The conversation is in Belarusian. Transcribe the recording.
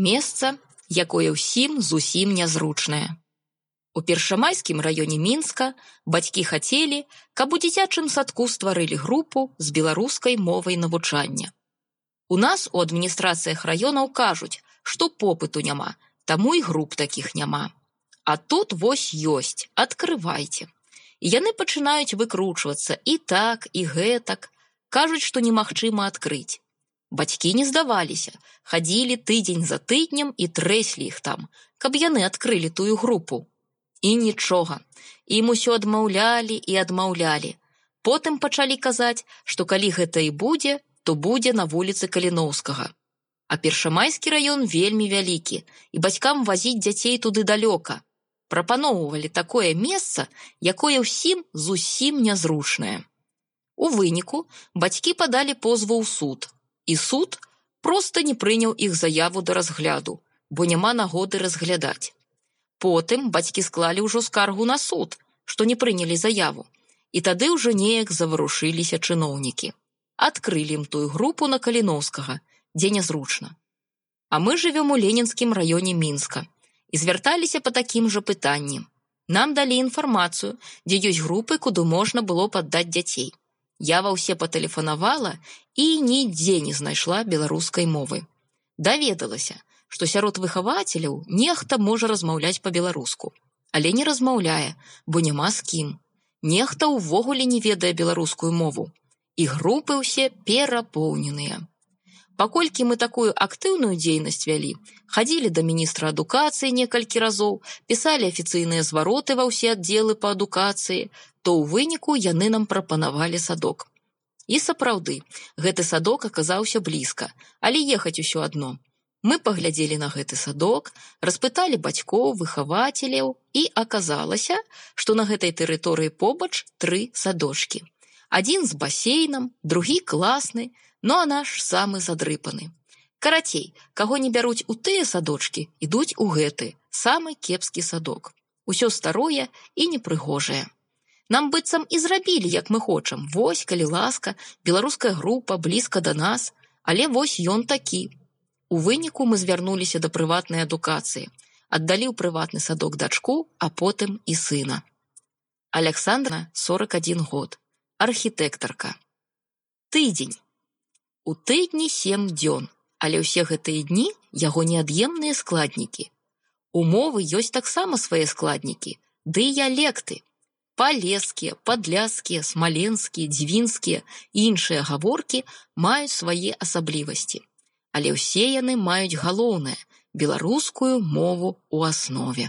месца, якое ўсім зусім нязручнае. У першамайскім раёне мінска бацькі хацелі, каб у дзіцячым садку стварылі групу з беларускай мовай навучання. У нас у адміністрацыях раёнаў кажуць, што попыту няма, таму і груп такіх няма. А тут вось ёсць, открывайте. І яны пачынаюць выкручвацца і так і гэтак, кажуць, што немагчыма адкрыць. Бацькі не здаваліся, хадзілі тыдзень за тыднем і трэслі іх там, каб яны адкрылі тую групу. І нічога. Ім усё адмаўлялі і адмаўлялі. Потым пачалі казаць, што калі гэта і будзе, то будзе на вуліцы каліноўскага. А першамайскі раён вельмі вялікі, і бацькам вазіць дзяцей туды далёка. Прапаноўвалі такое месца, якое ўсім зусім нязручнае. У выніку бацькі падалі позву ў суд, і суд проста не прыняў іх заяву да разгляду, бо няма нагоды разглядаць. Потым бацькі склалі ўжо скаргу на суд, што не прынялі заяву. І тады ўжо неяк заварушыліся чыноўнікі. Адкрылі ім тую групу на каліноўскага, дзе нязручна. А мы жывём у ленінскім раёне мінска і звярталіся па такім жа пытанні. Нам далі інфармацыю, дзе ёсць групы, куды можна было паддаць дзяцей. Я ва ўсе патэлефанавала і нідзе не знайшла беларускай мовы. Даведалася, што сярод выхавацеляў нехта можа размаўляць па-беларуску, але не размаўляе, бо няма з кім. Нехта ўвогуле не ведае беларускую мову. І групы ўсе перапоўненыя. Паколькі мы такую актыўную дзейнасць вялі, хадзілі да міністра адукацыі некалькі разоў, пісалі афіцыйныя звароты ва ўсе аддзелы па адукацыі, то ў выніку яны нам прапанавалі садок. І сапраўды, гэты садок аказаўся блізка, але ехаць усё адно. Мы паглядзелі на гэты садок, распыталі бацькоў, выхавацеляў і аказалася, што на гэтай тэрыторыі побач тры садочкі. Адзін з басейнам, другі класны, ну а наш самы задрыпаны. Карацей, каго не бяруць у тыя садочкі, ідуць у гэты самы кепскі садок. Усё старое і непрыгожае. Нам быццам і зрабілі, як мы хочам. Вось, калі ласка, беларуская група блізка да нас, але вось ён такі, У выніку мы звярнуліся да прыватнай адукацыі, аддалі ў прыватны садок дачку, а потым і сына. Александра 41 год, архітэктарка. Тыдзень. У тыдні сем дзён, але ўсе гэтыя дні яго неад'емныя складнікі. Умовы ёсць таксама свае складнікі, дыялекты. Палескія, падляскія, смаленскія, дзвінскія і іншыя гаворкі маюць свае асаблівасці але ўсе яны маюць галоўнае беларускую мову ў аснове.